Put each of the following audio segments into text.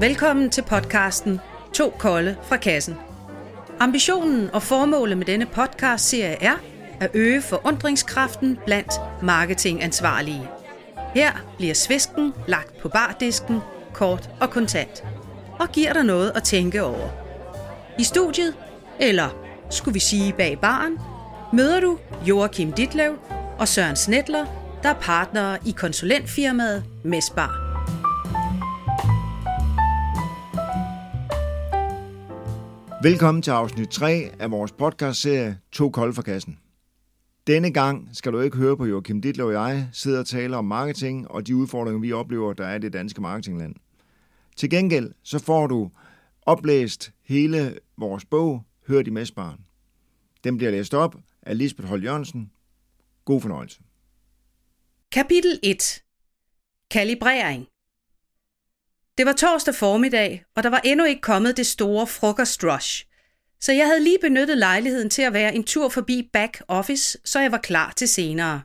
Velkommen til podcasten To Kolde fra Kassen. Ambitionen og formålet med denne podcast-serie er at øge forundringskraften blandt marketingansvarlige. Her bliver svisken lagt på bardisken, kort og kontant, og giver dig noget at tænke over. I studiet, eller skulle vi sige bag baren, møder du Joachim Ditlev og Søren Snedler, der er partnere i konsulentfirmaet Mesbar. Velkommen til afsnit 3 af vores podcastserie To Kold for Kassen. Denne gang skal du ikke høre på Joachim Ditlev og jeg sidder og taler om marketing og de udfordringer, vi oplever, der er i det danske marketingland. Til gengæld så får du oplæst hele vores bog, Hør de Mesbaren. Den bliver læst op af Lisbeth Holt Jørgensen. God fornøjelse. Kapitel 1. Kalibrering. Det var torsdag formiddag, og der var endnu ikke kommet det store frokostrush. Så jeg havde lige benyttet lejligheden til at være en tur forbi back office, så jeg var klar til senere.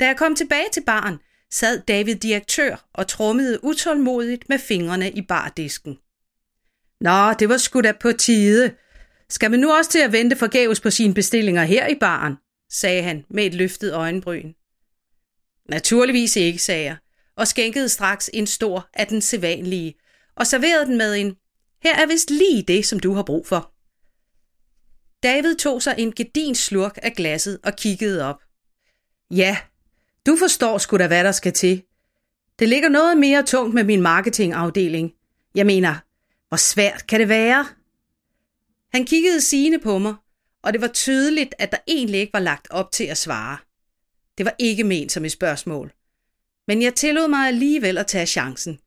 Da jeg kom tilbage til baren, sad David direktør og trummede utålmodigt med fingrene i bardisken. Nå, det var sgu da på tide. Skal man nu også til at vente forgæves på sine bestillinger her i baren? sagde han med et løftet øjenbryn. Naturligvis ikke, sagde jeg og skænkede straks en stor af den sædvanlige, og serverede den med en, her er vist lige det, som du har brug for. David tog sig en gedin slurk af glasset og kiggede op. Ja, du forstår sgu da, hvad der skal til. Det ligger noget mere tungt med min marketingafdeling. Jeg mener, hvor svært kan det være? Han kiggede sigende på mig, og det var tydeligt, at der egentlig ikke var lagt op til at svare. Det var ikke ment som et spørgsmål men jeg tillod mig alligevel at tage chancen.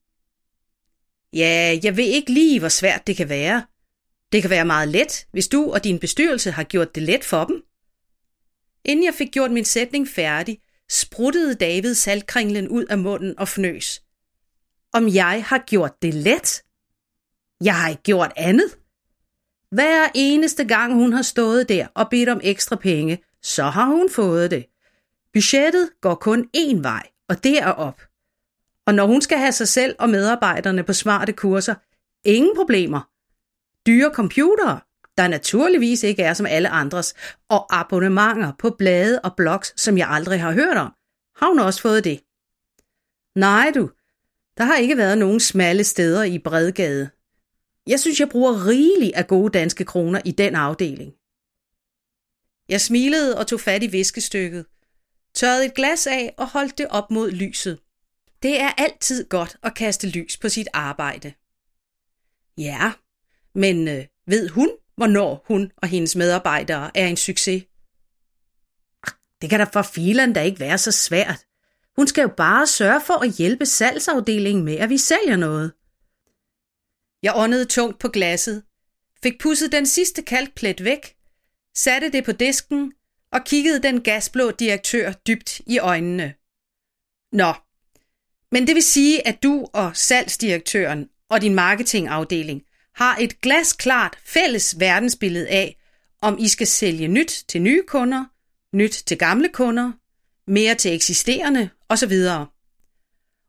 Ja, jeg ved ikke lige, hvor svært det kan være. Det kan være meget let, hvis du og din bestyrelse har gjort det let for dem. Inden jeg fik gjort min sætning færdig, spruttede David saltkringlen ud af munden og fnøs. Om jeg har gjort det let? Jeg har ikke gjort andet. Hver eneste gang hun har stået der og bedt om ekstra penge, så har hun fået det. Budgettet går kun én vej, og derop. Og når hun skal have sig selv og medarbejderne på smarte kurser, ingen problemer. Dyre computere, der naturligvis ikke er som alle andres, og abonnementer på blade og blogs, som jeg aldrig har hørt om, har hun også fået det. Nej du, der har ikke været nogen smalle steder i Bredgade. Jeg synes, jeg bruger rigeligt af gode danske kroner i den afdeling. Jeg smilede og tog fat i viskestykket – tørrede et glas af og holdt det op mod lyset. Det er altid godt at kaste lys på sit arbejde. Ja, men øh, ved hun, hvornår hun og hendes medarbejdere er en succes? Det kan da for filen da ikke være så svært. Hun skal jo bare sørge for at hjælpe salgsafdelingen med, at vi sælger noget. Jeg åndede tungt på glasset, fik pusset den sidste kalkplet væk, satte det på disken og kiggede den gasblå direktør dybt i øjnene. Nå, men det vil sige, at du og salgsdirektøren og din marketingafdeling har et glasklart fælles verdensbillede af, om I skal sælge nyt til nye kunder, nyt til gamle kunder, mere til eksisterende osv.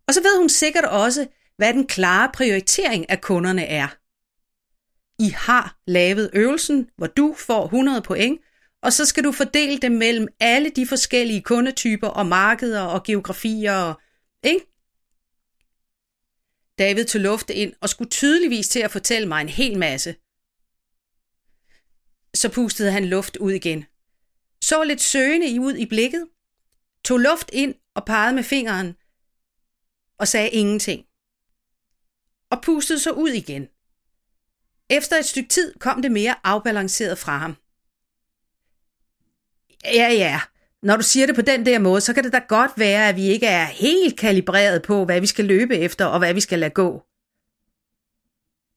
Og så ved hun sikkert også, hvad den klare prioritering af kunderne er. I har lavet øvelsen, hvor du får 100 point, og så skal du fordele dem mellem alle de forskellige kundetyper og markeder og geografier. Og, ikke? David tog luft ind og skulle tydeligvis til at fortælle mig en hel masse. Så pustede han luft ud igen. Så lidt søgende ud i blikket, tog luft ind og pegede med fingeren og sagde ingenting. Og pustede så ud igen. Efter et stykke tid kom det mere afbalanceret fra ham. Ja, ja. Når du siger det på den der måde, så kan det da godt være, at vi ikke er helt kalibreret på, hvad vi skal løbe efter og hvad vi skal lade gå.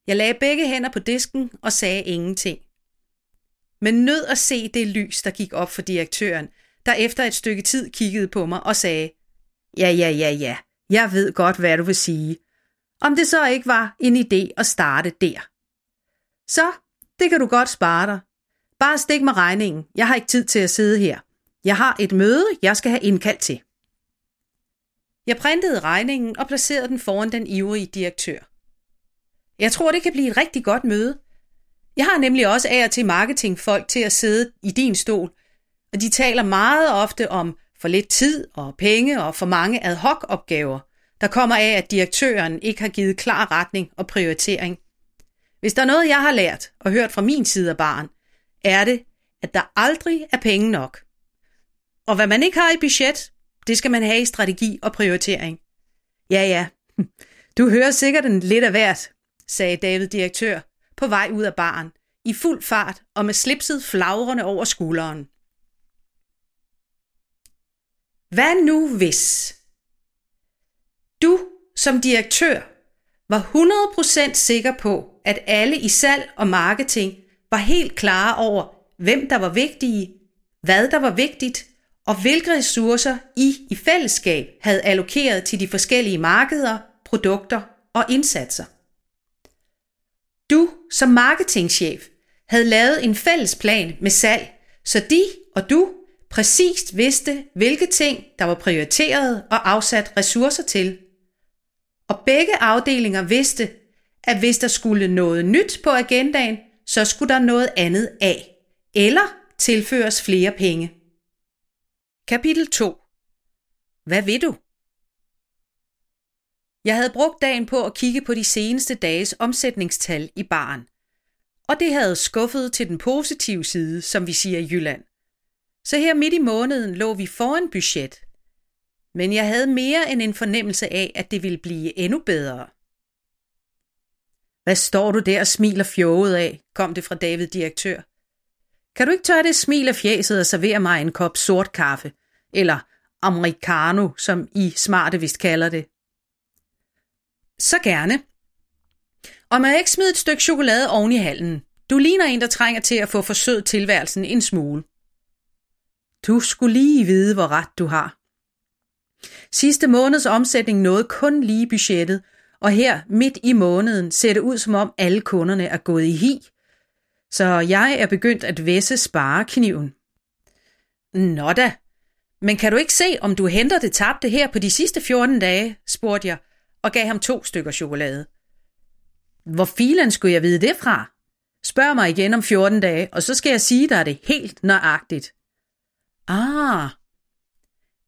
Jeg lagde begge hænder på disken og sagde ingenting. Men nød at se det lys, der gik op for direktøren, der efter et stykke tid kiggede på mig og sagde, ja, ja, ja, ja, jeg ved godt, hvad du vil sige. Om det så ikke var en idé at starte der. Så, det kan du godt spare dig, Bare stik mig regningen. Jeg har ikke tid til at sidde her. Jeg har et møde, jeg skal have indkaldt til. Jeg printede regningen og placerede den foran den ivrige direktør. Jeg tror, det kan blive et rigtig godt møde. Jeg har nemlig også af og til marketingfolk til at sidde i din stol, og de taler meget ofte om for lidt tid og penge og for mange ad hoc opgaver, der kommer af, at direktøren ikke har givet klar retning og prioritering. Hvis der er noget, jeg har lært og hørt fra min side af barn, er det, at der aldrig er penge nok. Og hvad man ikke har i budget, det skal man have i strategi og prioritering. Ja, ja, du hører sikkert en lidt af hvert, sagde David direktør på vej ud af baren, i fuld fart og med slipset flagrende over skulderen. Hvad nu hvis? Du som direktør var 100% sikker på, at alle i salg og marketing var helt klare over, hvem der var vigtige, hvad der var vigtigt, og hvilke ressourcer I i fællesskab havde allokeret til de forskellige markeder, produkter og indsatser. Du som marketingchef havde lavet en fælles plan med salg, så de og du præcist vidste, hvilke ting, der var prioriteret og afsat ressourcer til. Og begge afdelinger vidste, at hvis der skulle noget nyt på agendaen, så skulle der noget andet af, eller tilføres flere penge. Kapitel 2 Hvad vil du? Jeg havde brugt dagen på at kigge på de seneste dages omsætningstal i baren, og det havde skuffet til den positive side, som vi siger i Jylland. Så her midt i måneden lå vi foran budget. Men jeg havde mere end en fornemmelse af, at det ville blive endnu bedre. Hvad står du der og smiler fjoget af, kom det fra David direktør. Kan du ikke tørre det smil af fjæset og servere mig en kop sort kaffe? Eller americano, som I smarte vist kalder det. Så gerne. Og må jeg ikke smide et stykke chokolade oven i hallen? Du ligner en, der trænger til at få forsødt tilværelsen en smule. Du skulle lige vide, hvor ret du har. Sidste måneds omsætning nåede kun lige budgettet, og her midt i måneden ser det ud som om alle kunderne er gået i hi. Så jeg er begyndt at væsse sparekniven. Nå da, men kan du ikke se, om du henter det tabte her på de sidste 14 dage, spurgte jeg, og gav ham to stykker chokolade. Hvor filen skulle jeg vide det fra? Spørg mig igen om 14 dage, og så skal jeg sige dig det helt nøjagtigt. Ah,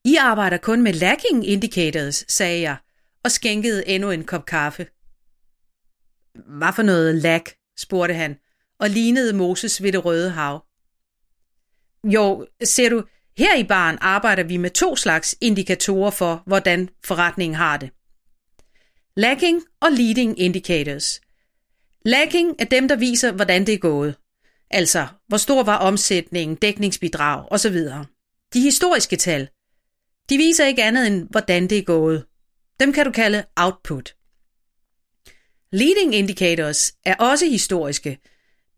I arbejder kun med lagging indicators, sagde jeg, og skænkede endnu en kop kaffe. Hvad for noget lag? spurgte han, og lignede Moses ved det røde hav. Jo, ser du, her i baren arbejder vi med to slags indikatorer for, hvordan forretningen har det. Lagging og leading indicators. Lagging er dem, der viser, hvordan det er gået. Altså, hvor stor var omsætningen, dækningsbidrag osv. De historiske tal, de viser ikke andet end, hvordan det er gået. Dem kan du kalde output. Leading indicators er også historiske,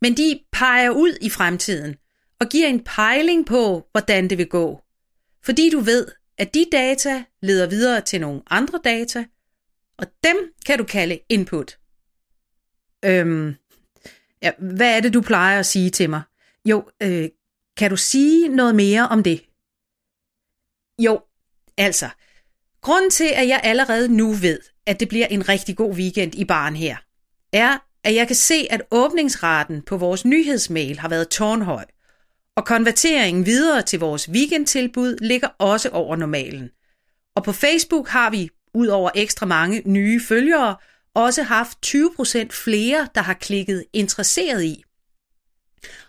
men de peger ud i fremtiden og giver en pejling på, hvordan det vil gå. Fordi du ved, at de data leder videre til nogle andre data, og dem kan du kalde input. Øhm, ja, hvad er det, du plejer at sige til mig? Jo, øh, kan du sige noget mere om det? Jo, altså, grunden til, at jeg allerede nu ved, at det bliver en rigtig god weekend i baren her, er, at jeg kan se, at åbningsraten på vores nyhedsmail har været tårnhøj, og konverteringen videre til vores weekendtilbud ligger også over normalen. Og på Facebook har vi, ud over ekstra mange nye følgere, også haft 20% flere, der har klikket interesseret i.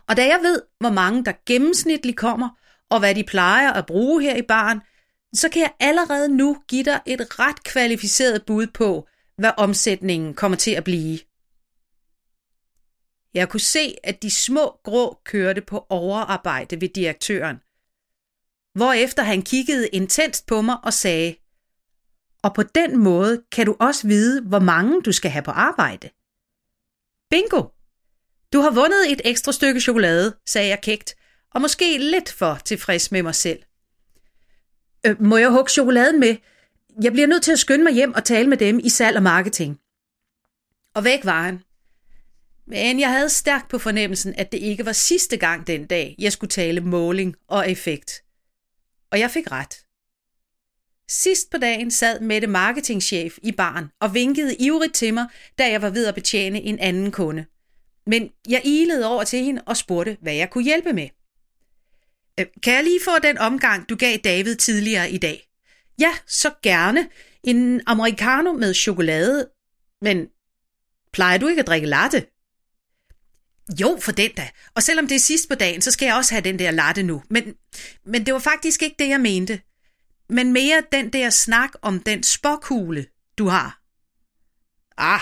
Og da jeg ved, hvor mange der gennemsnitligt kommer, og hvad de plejer at bruge her i baren, så kan jeg allerede nu give dig et ret kvalificeret bud på, hvad omsætningen kommer til at blive. Jeg kunne se, at de små grå kørte på overarbejde ved direktøren. Hvorefter han kiggede intenst på mig og sagde, og på den måde kan du også vide, hvor mange du skal have på arbejde. Bingo! Du har vundet et ekstra stykke chokolade, sagde jeg kægt, og måske lidt for tilfreds med mig selv. Øh, må jeg hugge chokoladen med? Jeg bliver nødt til at skynde mig hjem og tale med dem i salg og marketing. Og væk var han. Men jeg havde stærkt på fornemmelsen, at det ikke var sidste gang den dag, jeg skulle tale måling og effekt. Og jeg fik ret. Sidst på dagen sad Mette marketingchef i baren og vinkede ivrigt til mig, da jeg var ved at betjene en anden kunde. Men jeg ilede over til hende og spurgte, hvad jeg kunne hjælpe med. Øh, kan jeg lige få den omgang, du gav David tidligere i dag? Ja, så gerne. En americano med chokolade. Men plejer du ikke at drikke latte? Jo, for den da. Og selvom det er sidst på dagen, så skal jeg også have den der latte nu. Men, men det var faktisk ikke det, jeg mente. Men mere den der snak om den spokhule, du har. Ah,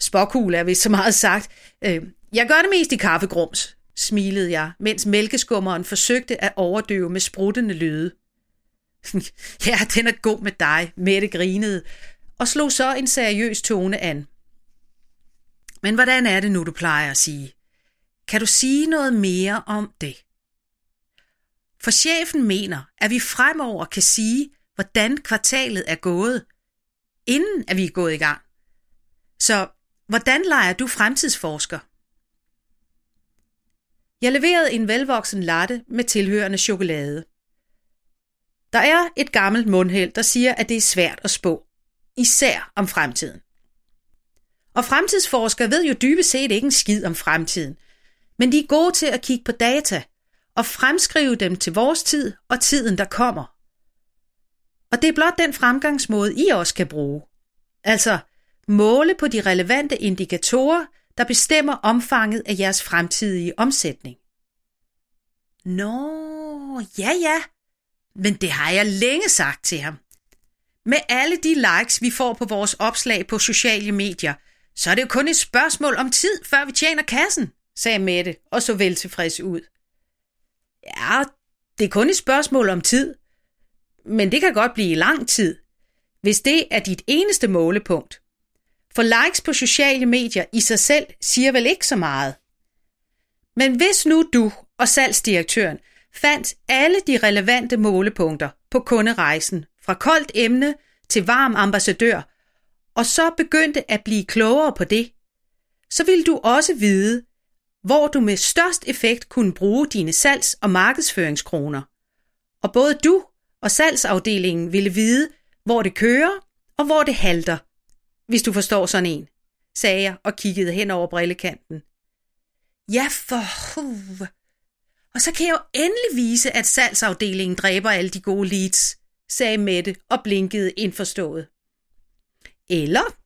spokhule er vist så meget sagt. Øh, jeg gør det mest i kaffegrums, smilede jeg, mens mælkeskummeren forsøgte at overdøve med spruttende lyde. ja, den er god med dig, Mette grinede, og slog så en seriøs tone an. Men hvordan er det nu, du plejer at sige? Kan du sige noget mere om det? For chefen mener, at vi fremover kan sige, hvordan kvartalet er gået, inden at vi er gået i gang. Så hvordan leger du fremtidsforsker? Jeg leverede en velvoksen latte med tilhørende chokolade. Der er et gammelt mundheld, der siger, at det er svært at spå, især om fremtiden. Og fremtidsforskere ved jo dybest set ikke en skid om fremtiden, men de er gode til at kigge på data og fremskrive dem til vores tid og tiden, der kommer. Og det er blot den fremgangsmåde, I også kan bruge. Altså måle på de relevante indikatorer, der bestemmer omfanget af jeres fremtidige omsætning. Nå, ja ja, men det har jeg længe sagt til ham. Med alle de likes, vi får på vores opslag på sociale medier, så er det jo kun et spørgsmål om tid, før vi tjener kassen, sagde Mette og så vel tilfreds ud. Ja, det er kun et spørgsmål om tid, men det kan godt blive lang tid, hvis det er dit eneste målepunkt. For likes på sociale medier i sig selv siger vel ikke så meget. Men hvis nu du og salgsdirektøren fandt alle de relevante målepunkter på kunderejsen fra koldt emne til varm ambassadør, og så begyndte at blive klogere på det, så vil du også vide, hvor du med størst effekt kunne bruge dine salgs- og markedsføringskroner. Og både du og salgsafdelingen ville vide, hvor det kører og hvor det halter, hvis du forstår sådan en, sagde jeg og kiggede hen over brillekanten. Ja, for huv. Og så kan jeg jo endelig vise, at salgsafdelingen dræber alle de gode leads, sagde Mette og blinkede indforstået. Eller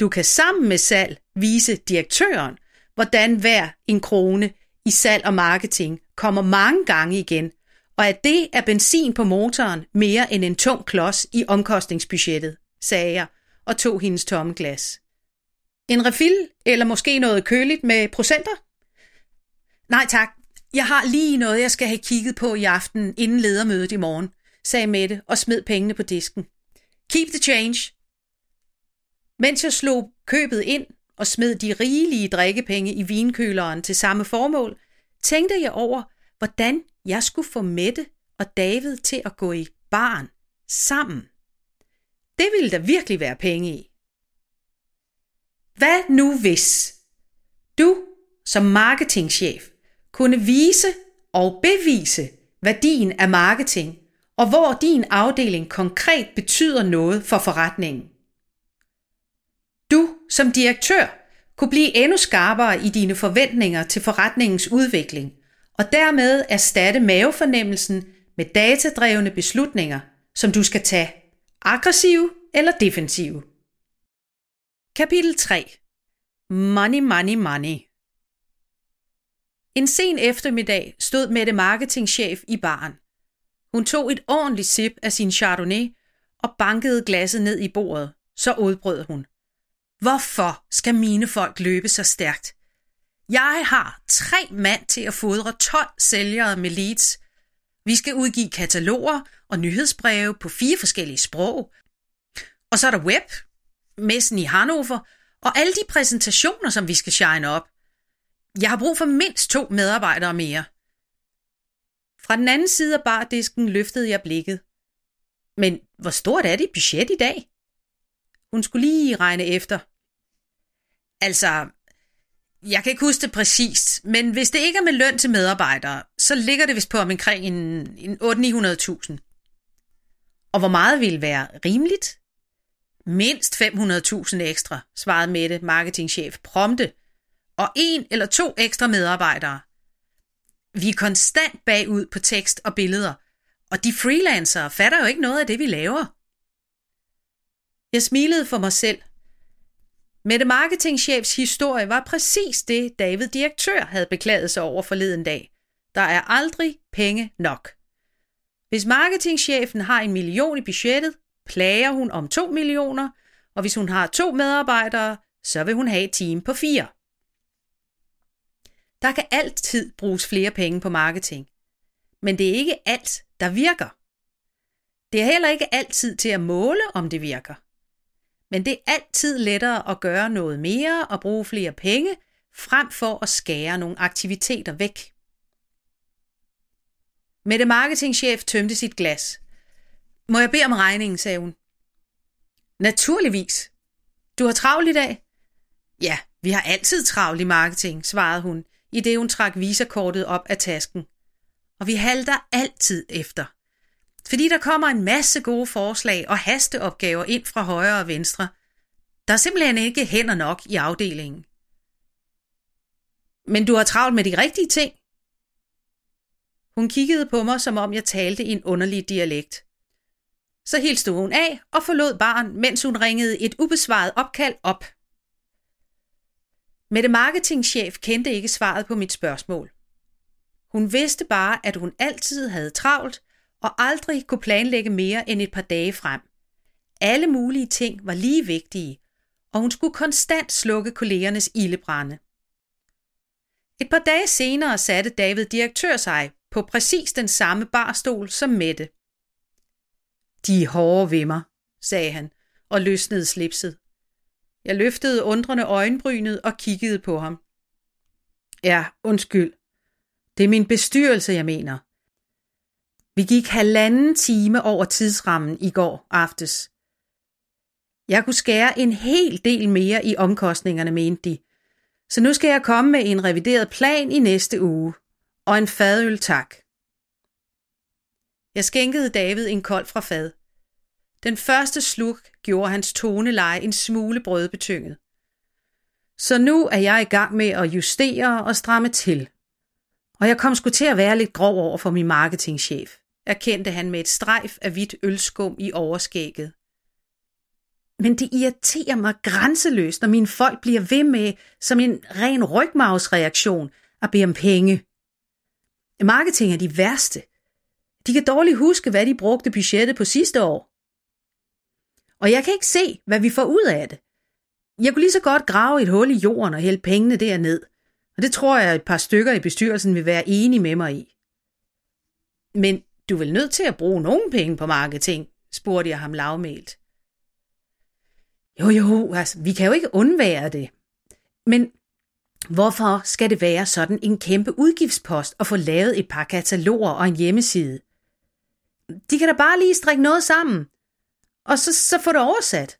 du kan sammen med salg vise direktøren, hvordan hver en krone i salg og marketing kommer mange gange igen, og at det er benzin på motoren mere end en tung klods i omkostningsbudgettet, sagde jeg og tog hendes tomme glas. En refill eller måske noget køligt med procenter? Nej tak, jeg har lige noget, jeg skal have kigget på i aften inden ledermødet i morgen, sagde Mette og smed pengene på disken. Keep the change. Mens jeg slog købet ind og smed de rigelige drikkepenge i vinkøleren til samme formål, tænkte jeg over, hvordan jeg skulle få Mette og David til at gå i barn sammen. Det ville der virkelig være penge i. Hvad nu hvis du som marketingchef kunne vise og bevise værdien af marketing, og hvor din afdeling konkret betyder noget for forretningen. Du som direktør kunne blive endnu skarpere i dine forventninger til forretningens udvikling, og dermed erstatte mavefornemmelsen med datadrevne beslutninger, som du skal tage, aggressive eller defensive. Kapitel 3 Money, money, money en sen eftermiddag stod Mette marketingchef i baren. Hun tog et ordentligt sip af sin chardonnay og bankede glasset ned i bordet. Så udbrød hun. Hvorfor skal mine folk løbe så stærkt? Jeg har tre mand til at fodre 12 sælgere med leads. Vi skal udgive kataloger og nyhedsbreve på fire forskellige sprog. Og så er der web, messen i Hannover og alle de præsentationer, som vi skal shine op. Jeg har brug for mindst to medarbejdere mere. Fra den anden side af bardisken løftede jeg blikket. Men hvor stort er dit budget i dag? Hun skulle lige regne efter. Altså, jeg kan ikke huske det præcist, men hvis det ikke er med løn til medarbejdere, så ligger det vist på omkring en, en 800-900.000. Og hvor meget ville være rimeligt? Mindst 500.000 ekstra, svarede Mette, marketingchef, prompte. Og en eller to ekstra medarbejdere. Vi er konstant bagud på tekst og billeder, og de freelancere fatter jo ikke noget af det, vi laver. Jeg smilede for mig selv. Mette marketingchefs historie var præcis det, David direktør havde beklaget sig over forleden dag. Der er aldrig penge nok. Hvis marketingchefen har en million i budgettet, plager hun om 2 millioner, og hvis hun har to medarbejdere, så vil hun have et team på fire. Der kan altid bruges flere penge på marketing, men det er ikke alt, der virker. Det er heller ikke altid til at måle, om det virker. Men det er altid lettere at gøre noget mere og bruge flere penge, frem for at skære nogle aktiviteter væk. Mette marketingchef tømte sit glas. Må jeg bede om regningen, sagde hun. Naturligvis. Du har travlt i dag? Ja, vi har altid travlt i marketing, svarede hun, i det hun trak visakortet op af tasken. Og vi halter altid efter. Fordi der kommer en masse gode forslag og hasteopgaver ind fra højre og venstre. Der er simpelthen ikke hænder nok i afdelingen. Men du har travlt med de rigtige ting. Hun kiggede på mig, som om jeg talte i en underlig dialekt. Så hilste hun af og forlod barn, mens hun ringede et ubesvaret opkald op. Mette marketingchef kendte ikke svaret på mit spørgsmål. Hun vidste bare, at hun altid havde travlt og aldrig kunne planlægge mere end et par dage frem. Alle mulige ting var lige vigtige, og hun skulle konstant slukke kollegernes ildebrænde. Et par dage senere satte David direktør sig på præcis den samme barstol som Mette. De er hårde ved mig, sagde han og løsnede slipset. Jeg løftede undrende øjenbrynet og kiggede på ham. Ja, undskyld. Det er min bestyrelse, jeg mener. Vi gik halvanden time over tidsrammen i går aftes. Jeg kunne skære en hel del mere i omkostningerne, mente de. Så nu skal jeg komme med en revideret plan i næste uge. Og en fadøl tak. Jeg skænkede David en kold fra fad. Den første sluk gjorde hans toneleje en smule brødbetynget. Så nu er jeg i gang med at justere og stramme til. Og jeg kom sgu til at være lidt grov over for min marketingchef, erkendte han med et strejf af hvidt ølskum i overskægget. Men det irriterer mig grænseløst, når mine folk bliver ved med, som en ren rygmavsreaktion, at bede om penge. Marketing er de værste. De kan dårligt huske, hvad de brugte budgettet på sidste år. Og jeg kan ikke se, hvad vi får ud af det. Jeg kunne lige så godt grave et hul i jorden og hælde pengene derned. Og det tror jeg, at et par stykker i bestyrelsen vil være enige med mig i. Men du er vel nødt til at bruge nogle penge på marketing, spurgte jeg ham lavmælt. Jo, jo, altså, vi kan jo ikke undvære det. Men hvorfor skal det være sådan en kæmpe udgiftspost at få lavet et par kataloger og en hjemmeside? De kan da bare lige strikke noget sammen, og så, så få det oversat.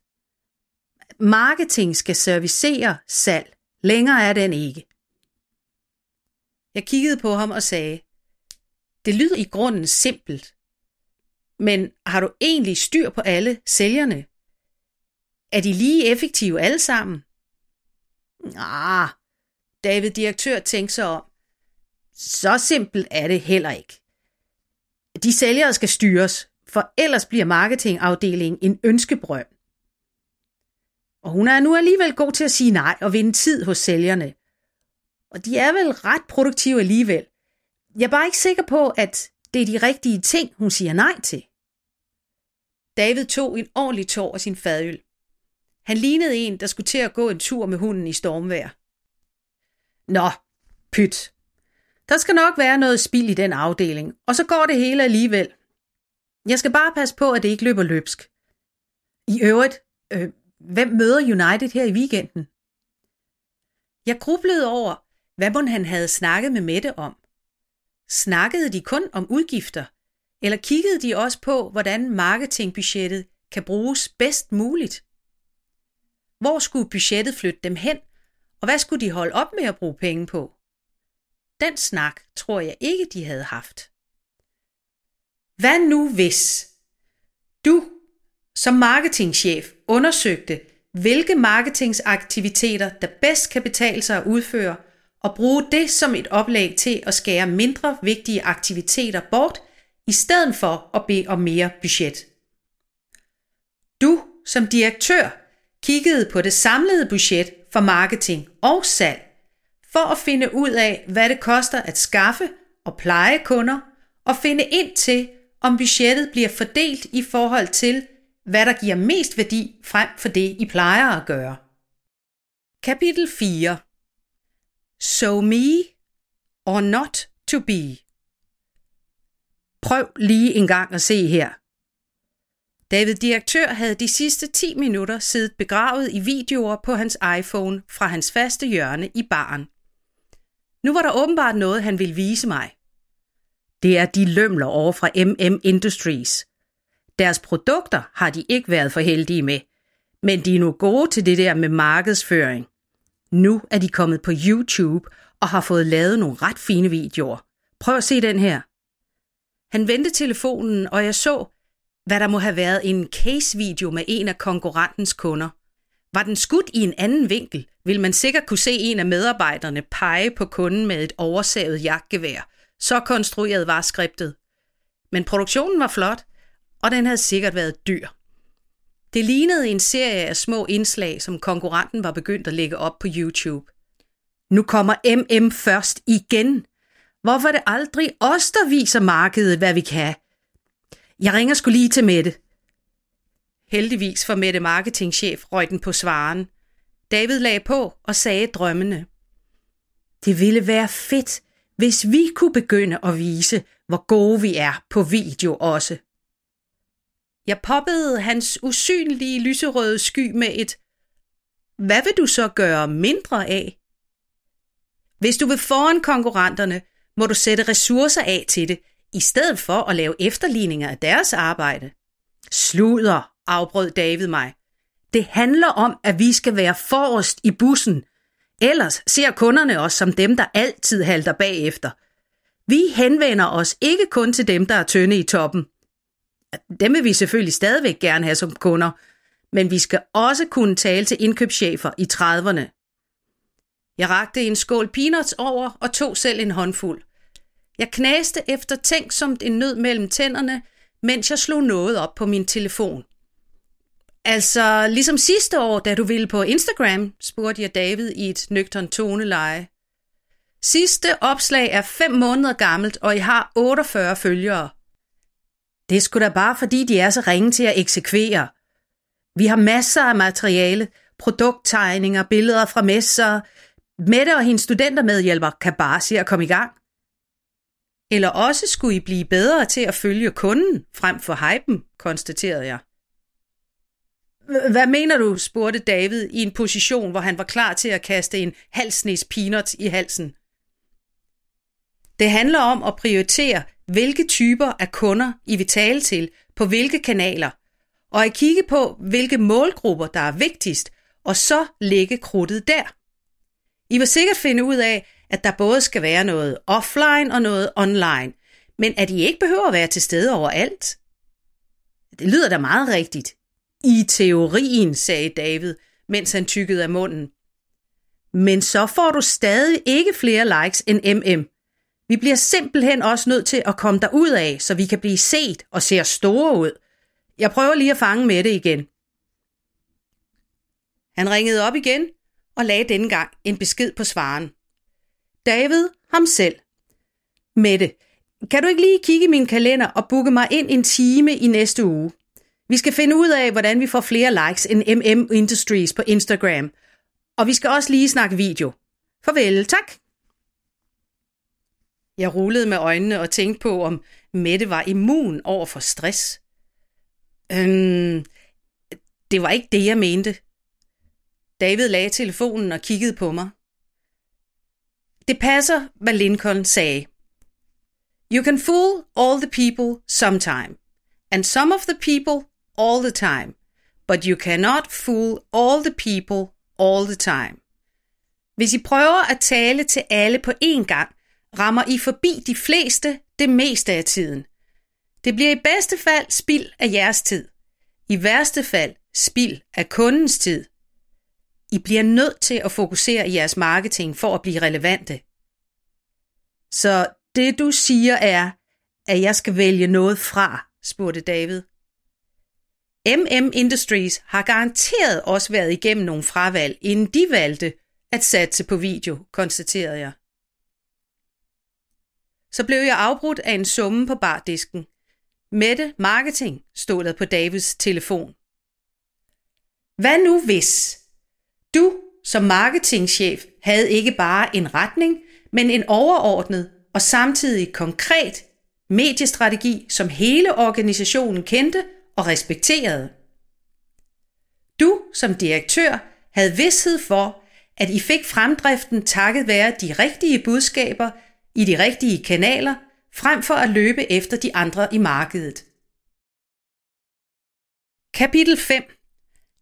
Marketing skal servicere salg. Længere er den ikke. Jeg kiggede på ham og sagde, det lyder i grunden simpelt, men har du egentlig styr på alle sælgerne? Er de lige effektive alle sammen? Ah, David direktør tænkte sig om. Så simpelt er det heller ikke. De sælgere skal styres, for ellers bliver marketingafdelingen en ønskebrønd. Og hun er nu alligevel god til at sige nej og vinde tid hos sælgerne. Og de er vel ret produktive alligevel. Jeg er bare ikke sikker på, at det er de rigtige ting, hun siger nej til. David tog en ordentlig tår af sin fadøl. Han lignede en, der skulle til at gå en tur med hunden i stormvejr. Nå, pyt. Der skal nok være noget spild i den afdeling, og så går det hele alligevel. Jeg skal bare passe på, at det ikke løber løbsk. I øvrigt, øh, hvem møder United her i weekenden? Jeg grublede over, hvad mon han havde snakket med Mette om. Snakkede de kun om udgifter, eller kiggede de også på, hvordan marketingbudgettet kan bruges bedst muligt? Hvor skulle budgettet flytte dem hen, og hvad skulle de holde op med at bruge penge på? Den snak tror jeg ikke, de havde haft. Hvad nu hvis? Du som marketingchef undersøgte, hvilke marketingsaktiviteter, der bedst kan betale sig at udføre, og bruge det som et oplæg til at skære mindre vigtige aktiviteter bort, i stedet for at bede om mere budget. Du som direktør kiggede på det samlede budget for marketing og salg, for at finde ud af, hvad det koster at skaffe og pleje kunder, og finde ind til, om budgettet bliver fordelt i forhold til, hvad der giver mest værdi frem for det, I plejer at gøre. Kapitel 4 So me or not to be Prøv lige en gang at se her. David Direktør havde de sidste 10 minutter siddet begravet i videoer på hans iPhone fra hans faste hjørne i baren. Nu var der åbenbart noget, han ville vise mig. Det er de lømler over fra MM Industries. Deres produkter har de ikke været for heldige med, men de er nu gode til det der med markedsføring. Nu er de kommet på YouTube og har fået lavet nogle ret fine videoer. Prøv at se den her. Han vendte telefonen, og jeg så, hvad der må have været en case-video med en af konkurrentens kunder. Var den skudt i en anden vinkel, vil man sikkert kunne se en af medarbejderne pege på kunden med et oversavet jagtgevær. Så konstrueret var skriptet. Men produktionen var flot, og den havde sikkert været dyr. Det lignede en serie af små indslag, som konkurrenten var begyndt at lægge op på YouTube. Nu kommer MM først igen. Hvorfor er det aldrig os, der viser markedet, hvad vi kan? Jeg ringer skulle lige til Mette. Heldigvis for Mette marketingchef røg den på svaren. David lagde på og sagde drømmende. Det ville være fedt, hvis vi kunne begynde at vise, hvor gode vi er på video også. Jeg poppede hans usynlige lyserøde sky med et Hvad vil du så gøre mindre af? Hvis du vil foran konkurrenterne, må du sætte ressourcer af til det, i stedet for at lave efterligninger af deres arbejde. Sluder, afbrød David mig. Det handler om, at vi skal være forrest i bussen. Ellers ser kunderne os som dem, der altid halter bagefter. Vi henvender os ikke kun til dem, der er tynde i toppen. Dem vil vi selvfølgelig stadigvæk gerne have som kunder, men vi skal også kunne tale til indkøbschefer i 30'erne. Jeg rakte en skål peanuts over og tog selv en håndfuld. Jeg knaste efter tænk som en nød mellem tænderne, mens jeg slog noget op på min telefon. Altså, ligesom sidste år, da du ville på Instagram, spurgte jeg David i et nøgtern toneleje. Sidste opslag er fem måneder gammelt, og I har 48 følgere. Det er sgu da bare fordi, de er så ringe til at eksekvere. Vi har masser af materiale, produkttegninger, billeder fra messer. Mette og hendes studentermedhjælper kan bare se at komme i gang. Eller også skulle I blive bedre til at følge kunden frem for hypen, konstaterede jeg. Hvad mener du, spurgte David i en position, hvor han var klar til at kaste en halsnes peanuts i halsen. Det handler om at prioritere, hvilke typer af kunder I vil tale til, på hvilke kanaler, og at kigge på, hvilke målgrupper, der er vigtigst, og så lægge krudtet der. I vil sikkert finde ud af, at der både skal være noget offline og noget online, men at I ikke behøver at være til stede overalt. Det lyder da meget rigtigt. I teorien, sagde David, mens han tykkede af munden. Men så får du stadig ikke flere likes end MM. Vi bliver simpelthen også nødt til at komme ud af, så vi kan blive set og se store ud. Jeg prøver lige at fange med det igen. Han ringede op igen og lagde denne gang en besked på svaren. David ham selv. Mette, kan du ikke lige kigge i min kalender og booke mig ind en time i næste uge? Vi skal finde ud af, hvordan vi får flere likes end MM Industries på Instagram. Og vi skal også lige snakke video. Farvel, tak. Jeg rullede med øjnene og tænkte på, om Mette var immun over for stress. Øhm, det var ikke det, jeg mente. David lagde telefonen og kiggede på mig. Det passer, hvad Lincoln sagde. You can fool all the people sometime, and some of the people all the time, but you cannot fool all the people all the time. Hvis I prøver at tale til alle på én gang, rammer I forbi de fleste det meste af tiden. Det bliver i bedste fald spild af jeres tid. i værste fald spild af kundens tid. I bliver nødt til at fokusere i jeres marketing for at blive relevante. Så det du siger er, at jeg skal vælge noget fra, spurgte David. MM Industries har garanteret også været igennem nogle fravalg, inden de valgte at satse på video, konstaterede jeg. Så blev jeg afbrudt af en summe på bardisken. Mette Marketing stod der på Davids telefon. Hvad nu hvis du som marketingchef havde ikke bare en retning, men en overordnet og samtidig konkret mediestrategi, som hele organisationen kendte og respekterede. Du som direktør havde vidshed for, at I fik fremdriften takket være de rigtige budskaber i de rigtige kanaler, frem for at løbe efter de andre i markedet. Kapitel 5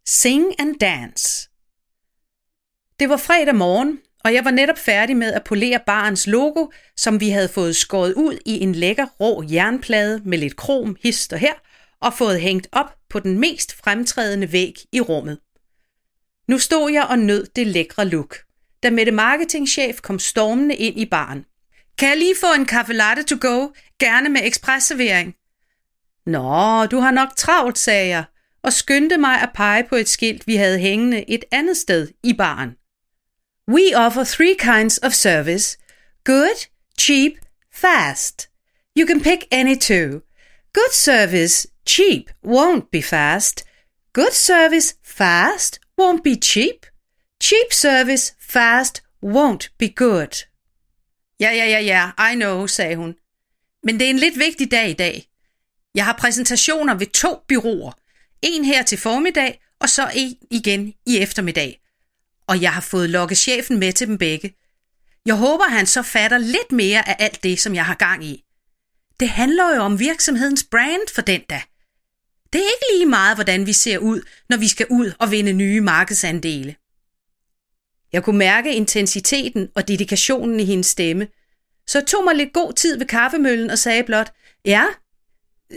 Sing and Dance Det var fredag morgen, og jeg var netop færdig med at polere barens logo, som vi havde fået skåret ud i en lækker rå jernplade med lidt krom, hist og her, og fået hængt op på den mest fremtrædende væg i rummet. Nu stod jeg og nød det lækre look, da Mette Marketingchef kom stormende ind i baren. Kan jeg lige få en kaffe latte to go, gerne med ekspresservering? Nå, du har nok travlt, sagde jeg, og skyndte mig at pege på et skilt, vi havde hængende et andet sted i baren. We offer three kinds of service. Good, cheap, fast. You can pick any two. Good service, cheap, won't be fast. Good service, fast, won't be cheap. Cheap service, fast, won't be good. Ja, ja, ja, ja, I know, sagde hun. Men det er en lidt vigtig dag i dag. Jeg har præsentationer ved to byråer. En her til formiddag, og så en igen i eftermiddag og jeg har fået lokket chefen med til dem begge. Jeg håber, han så fatter lidt mere af alt det, som jeg har gang i. Det handler jo om virksomhedens brand for den da. Det er ikke lige meget, hvordan vi ser ud, når vi skal ud og vinde nye markedsandele. Jeg kunne mærke intensiteten og dedikationen i hendes stemme, så jeg tog mig lidt god tid ved kaffemøllen og sagde blot, ja,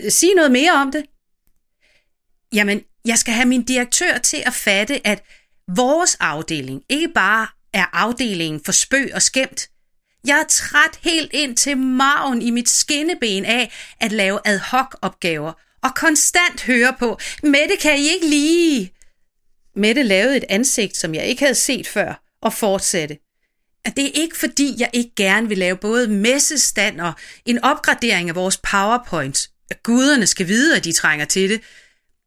sig noget mere om det. Jamen, jeg skal have min direktør til at fatte, at vores afdeling ikke bare er afdelingen for spøg og skæmt. Jeg er træt helt ind til maven i mit skinneben af at lave ad hoc opgaver og konstant høre på, Mette kan I ikke lige? Mette lavede et ansigt, som jeg ikke havde set før, og fortsatte. At det er ikke fordi, jeg ikke gerne vil lave både messestand og en opgradering af vores powerpoints. At guderne skal vide, at de trænger til det.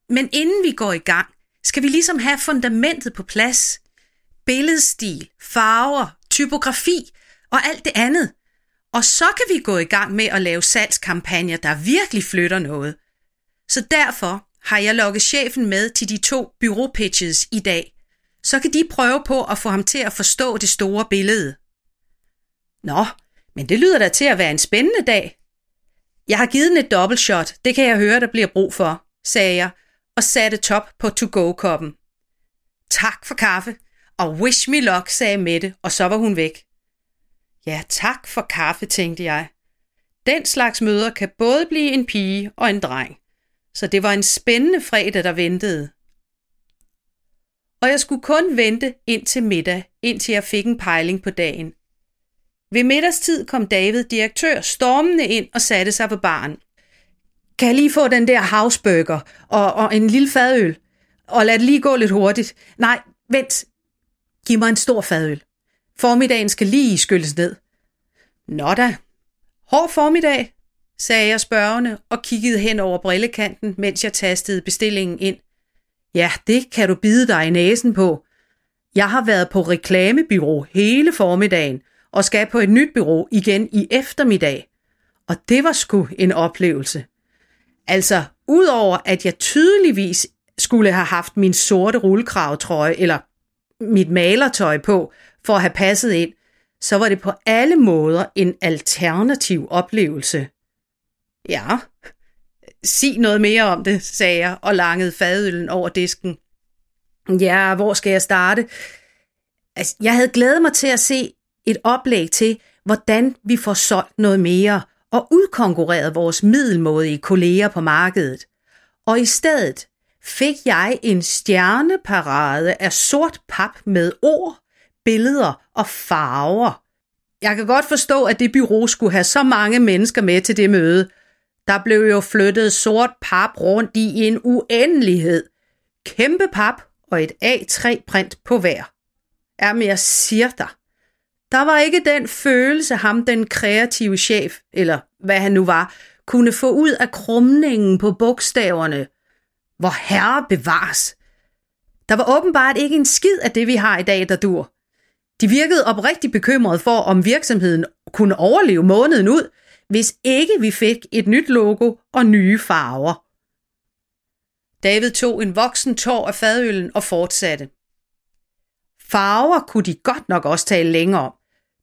Men inden vi går i gang, skal vi ligesom have fundamentet på plads. Billedstil, farver, typografi og alt det andet. Og så kan vi gå i gang med at lave salgskampagner, der virkelig flytter noget. Så derfor har jeg lukket chefen med til de to byråpitches i dag. Så kan de prøve på at få ham til at forstå det store billede. Nå, men det lyder da til at være en spændende dag. Jeg har givet den et dobbeltshot, det kan jeg høre, der bliver brug for, sagde jeg, og satte top på to-go-koppen. Tak for kaffe, og wish me luck, sagde Mette, og så var hun væk. Ja, tak for kaffe, tænkte jeg. Den slags møder kan både blive en pige og en dreng. Så det var en spændende fredag, der ventede. Og jeg skulle kun vente ind til middag, indtil jeg fik en pejling på dagen. Ved middagstid kom David, direktør, stormende ind og satte sig på baren. Kan jeg lige få den der houseburger og, og en lille fadøl? Og lad det lige gå lidt hurtigt. Nej, vent. Giv mig en stor fadøl. Formiddagen skal lige skylles ned. Nå da. Hård formiddag, sagde jeg spørgende og kiggede hen over brillekanten, mens jeg tastede bestillingen ind. Ja, det kan du bide dig i næsen på. Jeg har været på reklamebyrå hele formiddagen og skal på et nyt bureau igen i eftermiddag. Og det var sgu en oplevelse. Altså, udover at jeg tydeligvis skulle have haft min sorte rullekravtrøje eller mit malertøj på for at have passet ind, så var det på alle måder en alternativ oplevelse. Ja, sig noget mere om det, sagde jeg og langede fadøllen over disken. Ja, hvor skal jeg starte? Altså, jeg havde glædet mig til at se et oplæg til, hvordan vi får solgt noget mere og udkonkurreret vores middelmådige kolleger på markedet. Og i stedet fik jeg en stjerneparade af sort pap med ord, billeder og farver. Jeg kan godt forstå, at det bureau skulle have så mange mennesker med til det møde. Der blev jo flyttet sort pap rundt i en uendelighed. Kæmpe pap og et A3-print på hver. Jamen, jeg siger dig. Der var ikke den følelse, ham den kreative chef, eller hvad han nu var, kunne få ud af krumningen på bogstaverne. Hvor herre bevares. Der var åbenbart ikke en skid af det, vi har i dag, der dur. De virkede oprigtigt bekymrede for, om virksomheden kunne overleve måneden ud, hvis ikke vi fik et nyt logo og nye farver. David tog en voksen tår af fadøllen og fortsatte. Farver kunne de godt nok også tale længere om.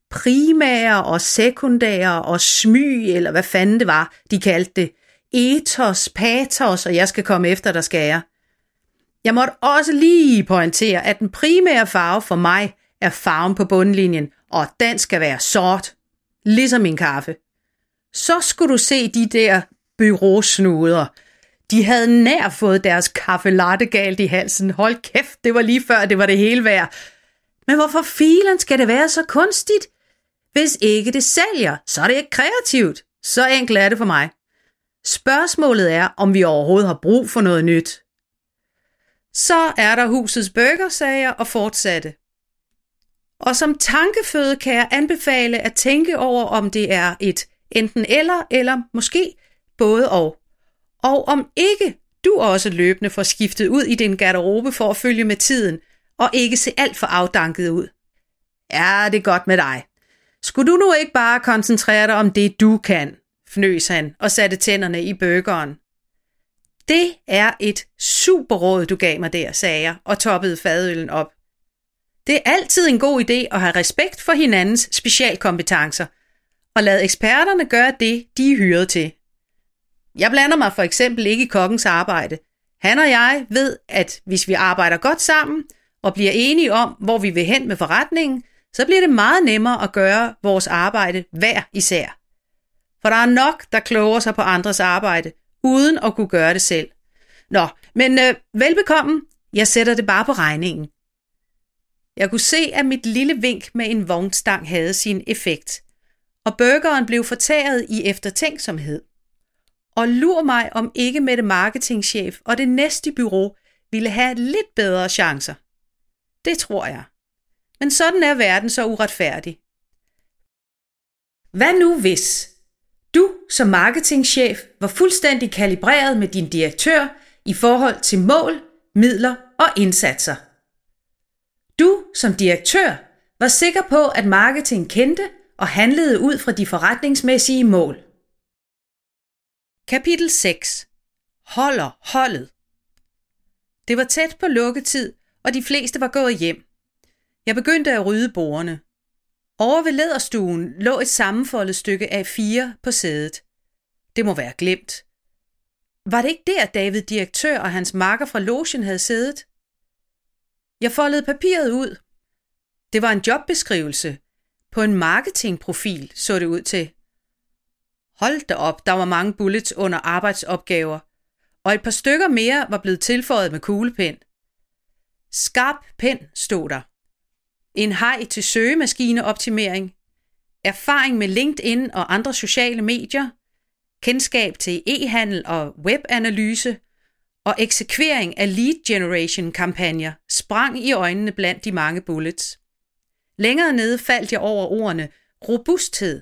Primære og sekundære og smy, eller hvad fanden det var, de kaldte det. Ethos, patos, og jeg skal komme efter, der skal jeg. Jeg måtte også lige pointere, at den primære farve for mig er farven på bundlinjen, og den skal være sort, ligesom min kaffe. Så skulle du se de der byråsnuder. De havde nær fået deres kaffe latte galt i halsen. Hold kæft, det var lige før, det var det hele værd. Men hvorfor filen skal det være så kunstigt? Hvis ikke det sælger, så er det ikke kreativt. Så enkelt er det for mig. Spørgsmålet er, om vi overhovedet har brug for noget nyt. Så er der husets burger, sagde jeg og fortsatte. Og som tankeføde kan jeg anbefale at tænke over, om det er et enten eller, eller måske både og. Og om ikke du også løbende får skiftet ud i din garderobe for at følge med tiden, og ikke se alt for afdanket ud. Ja, det er godt med dig. Skulle du nu ikke bare koncentrere dig om det, du kan, fnøs han og satte tænderne i burgeren. Det er et super råd, du gav mig der, sagde jeg og toppede fadøllen op. Det er altid en god idé at have respekt for hinandens specialkompetencer, og lade eksperterne gøre det, de er hyret til. Jeg blander mig for eksempel ikke i kokkens arbejde. Han og jeg ved, at hvis vi arbejder godt sammen og bliver enige om, hvor vi vil hen med forretningen, så bliver det meget nemmere at gøre vores arbejde hver især. For der er nok, der kloger sig på andres arbejde, uden at kunne gøre det selv. Nå, men øh, velbekomme. Jeg sætter det bare på regningen. Jeg kunne se, at mit lille vink med en vognstang havde sin effekt, og burgeren blev fortæret i eftertænksomhed. Og lur mig, om ikke med det marketingchef og det næste bureau ville have lidt bedre chancer. Det tror jeg. Men sådan er verden så uretfærdig. Hvad nu hvis du som marketingchef var fuldstændig kalibreret med din direktør i forhold til mål, midler og indsatser? Du som direktør var sikker på, at marketing kendte og handlede ud fra de forretningsmæssige mål. Kapitel 6. Holder holdet. Det var tæt på lukketid, og de fleste var gået hjem. Jeg begyndte at rydde bordene. Over ved læderstuen lå et sammenfoldet stykke af fire på sædet. Det må være glemt. Var det ikke der, David direktør og hans marker fra logen havde siddet? Jeg foldede papiret ud. Det var en jobbeskrivelse. På en marketingprofil så det ud til. Hold da op, der var mange bullets under arbejdsopgaver, og et par stykker mere var blevet tilføjet med kuglepen. Skarp pen stod der. En hej til søgemaskineoptimering, erfaring med LinkedIn og andre sociale medier, kendskab til e-handel og webanalyse og eksekvering af lead generation kampagner sprang i øjnene blandt de mange bullets. Længere nede faldt jeg over ordene robusthed,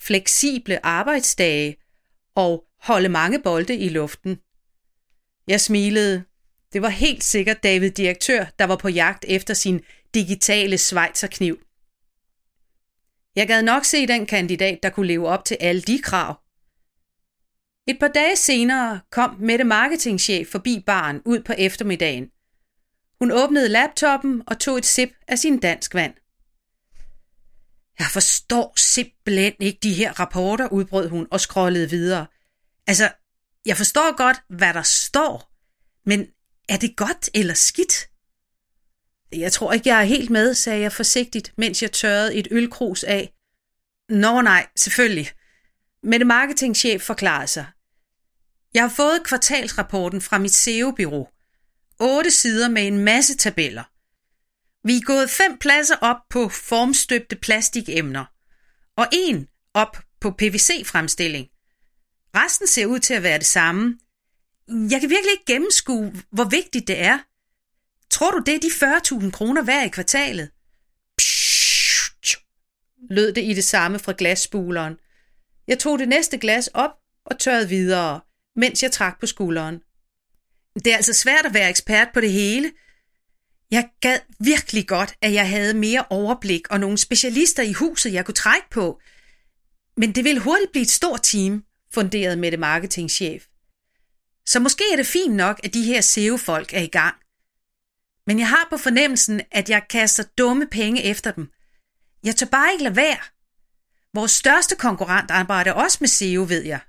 fleksible arbejdsdage og holde mange bolde i luften. Jeg smilede. Det var helt sikkert David Direktør, der var på jagt efter sin digitale svejserkniv. Jeg gad nok se den kandidat, der kunne leve op til alle de krav. Et par dage senere kom Mette marketingchef forbi baren ud på eftermiddagen. Hun åbnede laptoppen og tog et sip af sin dansk vand. Jeg forstår simpelthen ikke de her rapporter, udbrød hun og scrollede videre. Altså, jeg forstår godt, hvad der står, men er det godt eller skidt? Jeg tror ikke, jeg er helt med, sagde jeg forsigtigt, mens jeg tørrede et ølkrus af. Nå nej, selvfølgelig. Men det marketingchef forklarede sig. Jeg har fået kvartalsrapporten fra mit SEO-bureau, otte sider med en masse tabeller. Vi er gået fem pladser op på formstøbte plastikemner, og en op på PVC-fremstilling. Resten ser ud til at være det samme. Jeg kan virkelig ikke gennemskue, hvor vigtigt det er. Tror du, det er de 40.000 kroner hver i kvartalet? Pssst, lød det i det samme fra glasspuleren. Jeg tog det næste glas op og tørrede videre, mens jeg trak på skulderen. Det er altså svært at være ekspert på det hele. Jeg gad virkelig godt, at jeg havde mere overblik og nogle specialister i huset, jeg kunne trække på. Men det ville hurtigt blive et stort team, funderede med det marketingchef. Så måske er det fint nok, at de her SEO-folk er i gang. Men jeg har på fornemmelsen, at jeg kaster dumme penge efter dem. Jeg tør bare ikke lade være. Vores største konkurrent arbejder også med SEO, ved jeg.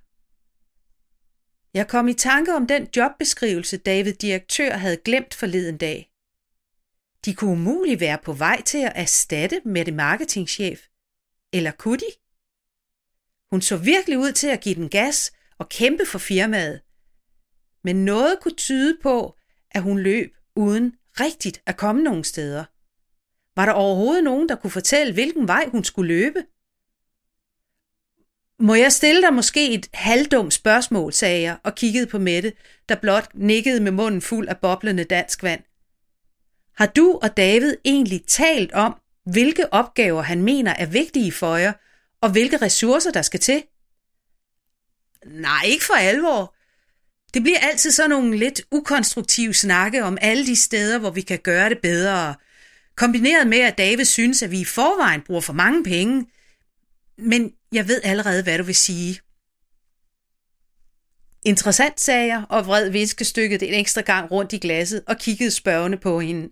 Jeg kom i tanke om den jobbeskrivelse, David direktør havde glemt forleden dag. De kunne umuligt være på vej til at erstatte Mette marketingchef. Eller kunne de? Hun så virkelig ud til at give den gas og kæmpe for firmaet. Men noget kunne tyde på, at hun løb uden rigtigt at komme nogen steder. Var der overhovedet nogen, der kunne fortælle, hvilken vej hun skulle løbe? Må jeg stille dig måske et halvdumt spørgsmål, sagde jeg og kiggede på Mette, der blot nikkede med munden fuld af boblende dansk vand. Har du og David egentlig talt om, hvilke opgaver han mener er vigtige for jer, og hvilke ressourcer der skal til? Nej, ikke for alvor. Det bliver altid sådan nogle lidt ukonstruktive snakke om alle de steder, hvor vi kan gøre det bedre. Kombineret med, at David synes, at vi i forvejen bruger for mange penge. Men jeg ved allerede, hvad du vil sige. Interessant, sagde jeg, og vred viskestykket en ekstra gang rundt i glasset og kiggede spørgende på hende.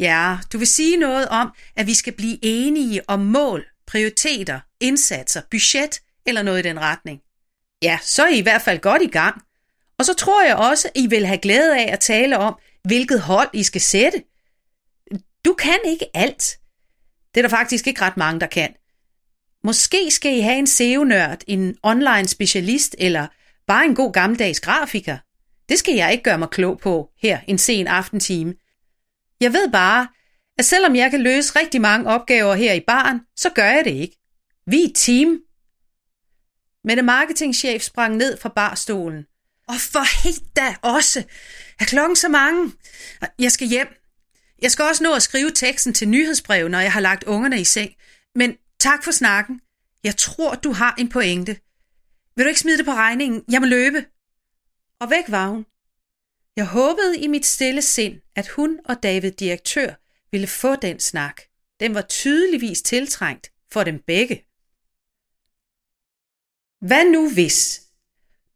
Ja, du vil sige noget om, at vi skal blive enige om mål, prioriteter, indsatser, budget eller noget i den retning. Ja, så er I i hvert fald godt i gang. Og så tror jeg også, at I vil have glæde af at tale om, hvilket hold I skal sætte. Du kan ikke alt. Det er der faktisk ikke ret mange, der kan. Måske skal I have en SEO-nørd, en online specialist eller bare en god gammeldags grafiker. Det skal jeg ikke gøre mig klog på her en sen aftentime. Jeg ved bare, at selvom jeg kan løse rigtig mange opgaver her i baren, så gør jeg det ikke. Vi er et team. Mette marketingchef sprang ned fra barstolen. Og for helt da også. Er klokken så mange? Jeg skal hjem. Jeg skal også nå at skrive teksten til nyhedsbrev, når jeg har lagt ungerne i seng. Men tak for snakken. Jeg tror, du har en pointe. Vil du ikke smide det på regningen? Jeg må løbe. Og væk var hun. Jeg håbede i mit stille sind, at hun og David direktør ville få den snak. Den var tydeligvis tiltrængt for dem begge. Hvad nu hvis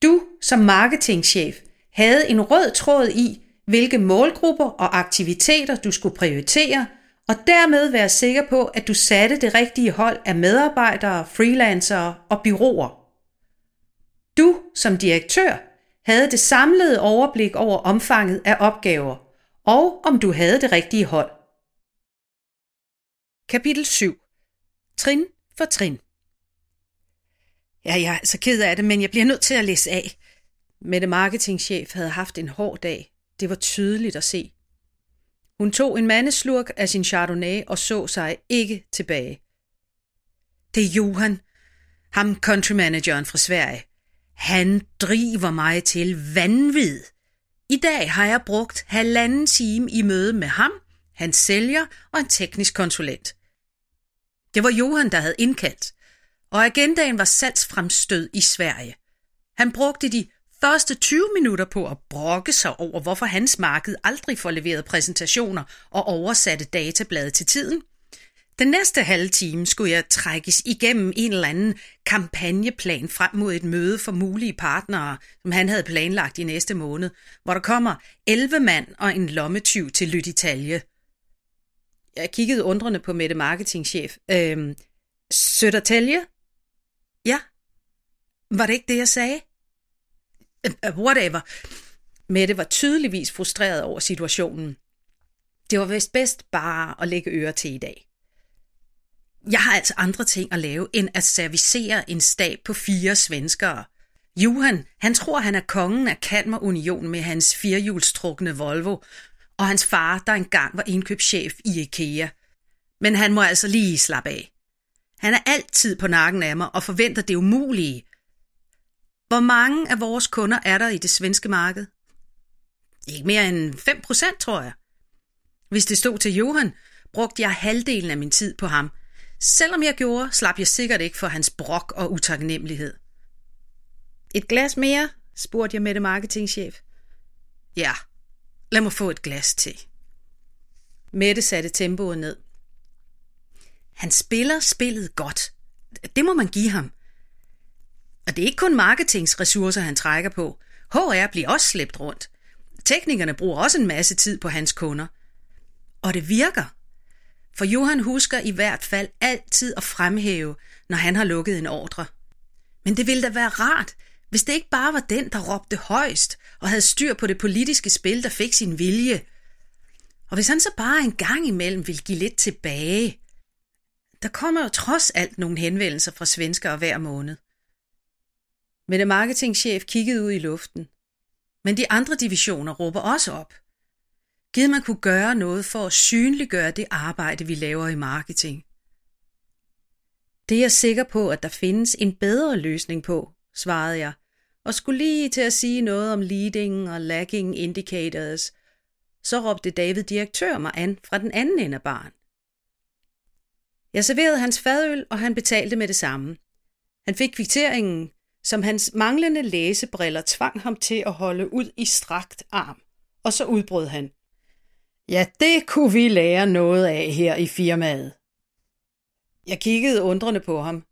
du som marketingchef havde en rød tråd i, hvilke målgrupper og aktiviteter du skulle prioritere, og dermed være sikker på, at du satte det rigtige hold af medarbejdere, freelancere og byråer. Du som direktør havde det samlede overblik over omfanget af opgaver, og om du havde det rigtige hold. Kapitel 7. Trin for trin. Ja, jeg er så ked af det, men jeg bliver nødt til at læse af. Mette marketingchef havde haft en hård dag. Det var tydeligt at se. Hun tog en mandeslurk af sin chardonnay og så sig ikke tilbage. Det er Johan, ham countrymanageren fra Sverige. Han driver mig til vanvid. I dag har jeg brugt halvanden time i møde med ham, hans sælger og en teknisk konsulent. Det var Johan, der havde indkaldt, og agendaen var salgsfremstød i Sverige. Han brugte de første 20 minutter på at brokke sig over, hvorfor hans marked aldrig får leveret præsentationer og oversatte datablade til tiden. Den næste halve time skulle jeg trækkes igennem en eller anden kampagneplan frem mod et møde for mulige partnere, som han havde planlagt i næste måned, hvor der kommer 11 mand og en lommetyv til Lyditalje. Jeg kiggede undrende på Mette marketingchef. Øhm, Sødertælje? Ja. Var det ikke det, jeg sagde? Øh, øh, whatever. Mette var tydeligvis frustreret over situationen. Det var vist bedst bare at lægge øre til i dag. Jeg har altså andre ting at lave, end at servicere en stab på fire svenskere. Johan, han tror, han er kongen af Kalmar Union med hans firehjulstrukne Volvo, og hans far, der engang var indkøbschef i IKEA. Men han må altså lige slappe af. Han er altid på nakken af mig og forventer det umulige. Hvor mange af vores kunder er der i det svenske marked? Ikke mere end 5 procent, tror jeg. Hvis det stod til Johan, brugte jeg halvdelen af min tid på ham. Selvom jeg gjorde, slap jeg sikkert ikke for hans brok og utaknemmelighed. Et glas mere? spurgte jeg med det marketingchef. Ja, lad mig få et glas til. Mette satte tempoet ned. Han spiller spillet godt. Det må man give ham. Og det er ikke kun marketingsressourcer, han trækker på. HR bliver også slæbt rundt. Teknikerne bruger også en masse tid på hans kunder. Og det virker. For Johan husker i hvert fald altid at fremhæve, når han har lukket en ordre. Men det ville da være rart, hvis det ikke bare var den, der råbte højst og havde styr på det politiske spil, der fik sin vilje. Og hvis han så bare en gang imellem ville give lidt tilbage. Der kommer jo trods alt nogle henvendelser fra svenskere hver måned. Men det marketingchef kiggede ud i luften. Men de andre divisioner råber også op. Givet man kunne gøre noget for at synliggøre det arbejde, vi laver i marketing. Det er jeg sikker på, at der findes en bedre løsning på, svarede jeg, og skulle lige til at sige noget om leading og lagging indicators, så råbte David direktør mig an fra den anden ende af baren. Jeg serverede hans fadøl, og han betalte med det samme. Han fik kvitteringen, som hans manglende læsebriller tvang ham til at holde ud i strakt arm, og så udbrød han. Ja, det kunne vi lære noget af her i firmaet. Jeg kiggede undrende på ham.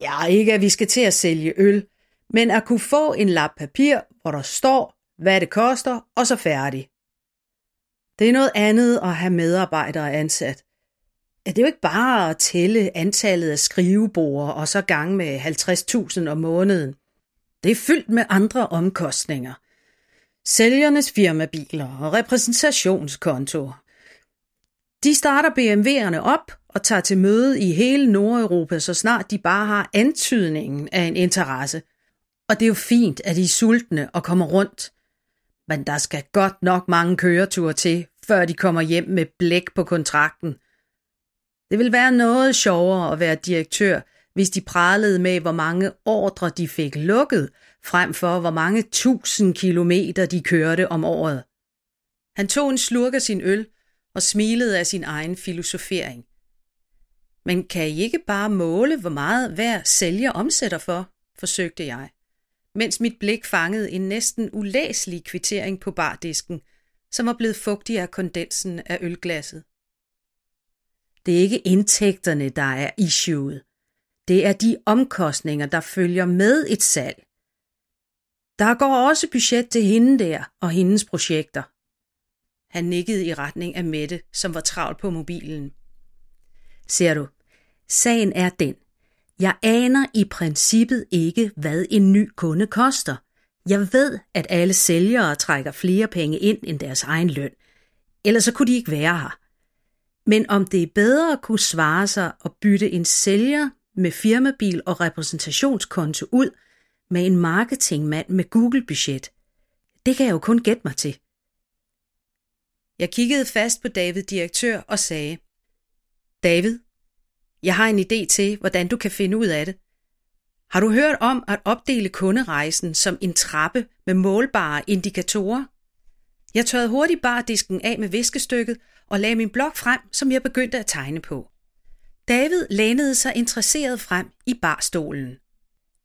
Ja, ikke at vi skal til at sælge øl, men at kunne få en lap papir, hvor der står, hvad det koster, og så færdig. Det er noget andet at have medarbejdere ansat. Det er jo ikke bare at tælle antallet af skrivebord og så gang med 50.000 om måneden. Det er fyldt med andre omkostninger. Sælgernes firmabiler og repræsentationskonto. De starter BMW'erne op og tager til møde i hele Nordeuropa, så snart de bare har antydningen af en interesse. Og det er jo fint, at de er sultne og kommer rundt. Men der skal godt nok mange køreture til, før de kommer hjem med blæk på kontrakten. Det vil være noget sjovere at være direktør, hvis de pralede med, hvor mange ordre de fik lukket, frem for hvor mange tusind kilometer de kørte om året. Han tog en slurk af sin øl og smilede af sin egen filosofering. Men kan I ikke bare måle, hvor meget hver sælger omsætter for, forsøgte jeg, mens mit blik fangede en næsten ulæselig kvittering på bardisken, som var blevet fugtig af kondensen af ølglasset. Det er ikke indtægterne, der er issueet. Det er de omkostninger, der følger med et salg. Der går også budget til hende der og hendes projekter. Han nikkede i retning af Mette, som var travlt på mobilen. Ser du, sagen er den. Jeg aner i princippet ikke, hvad en ny kunde koster. Jeg ved, at alle sælgere trækker flere penge ind end deres egen løn. Ellers så kunne de ikke være her. Men om det er bedre at kunne svare sig at bytte en sælger med firmabil og repræsentationskonto ud med en marketingmand med Google-budget, det kan jeg jo kun gætte mig til. Jeg kiggede fast på David direktør og sagde, David, jeg har en idé til, hvordan du kan finde ud af det. Har du hørt om at opdele kunderejsen som en trappe med målbare indikatorer? Jeg tørrede hurtigt bardisken af med viskestykket og lagde min blok frem, som jeg begyndte at tegne på. David lænede sig interesseret frem i barstolen.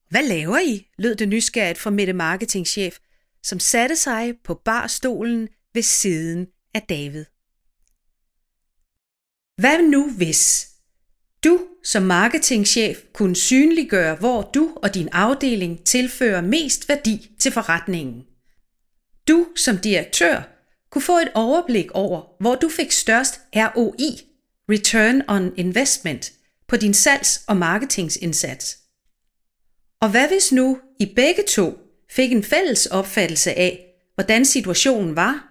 Hvad laver I? lød det nysgerrigt fra Mette marketingchef, som satte sig på barstolen ved siden af David. Hvad nu hvis du som marketingchef kunne synliggøre, hvor du og din afdeling tilfører mest værdi til forretningen? Du som direktør kunne få et overblik over, hvor du fik størst ROI, Return on Investment, på din salgs- og marketingsindsats. Og hvad hvis nu I begge to fik en fælles opfattelse af, hvordan situationen var,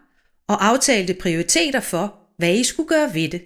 og aftalte prioriteter for, hvad I skulle gøre ved det?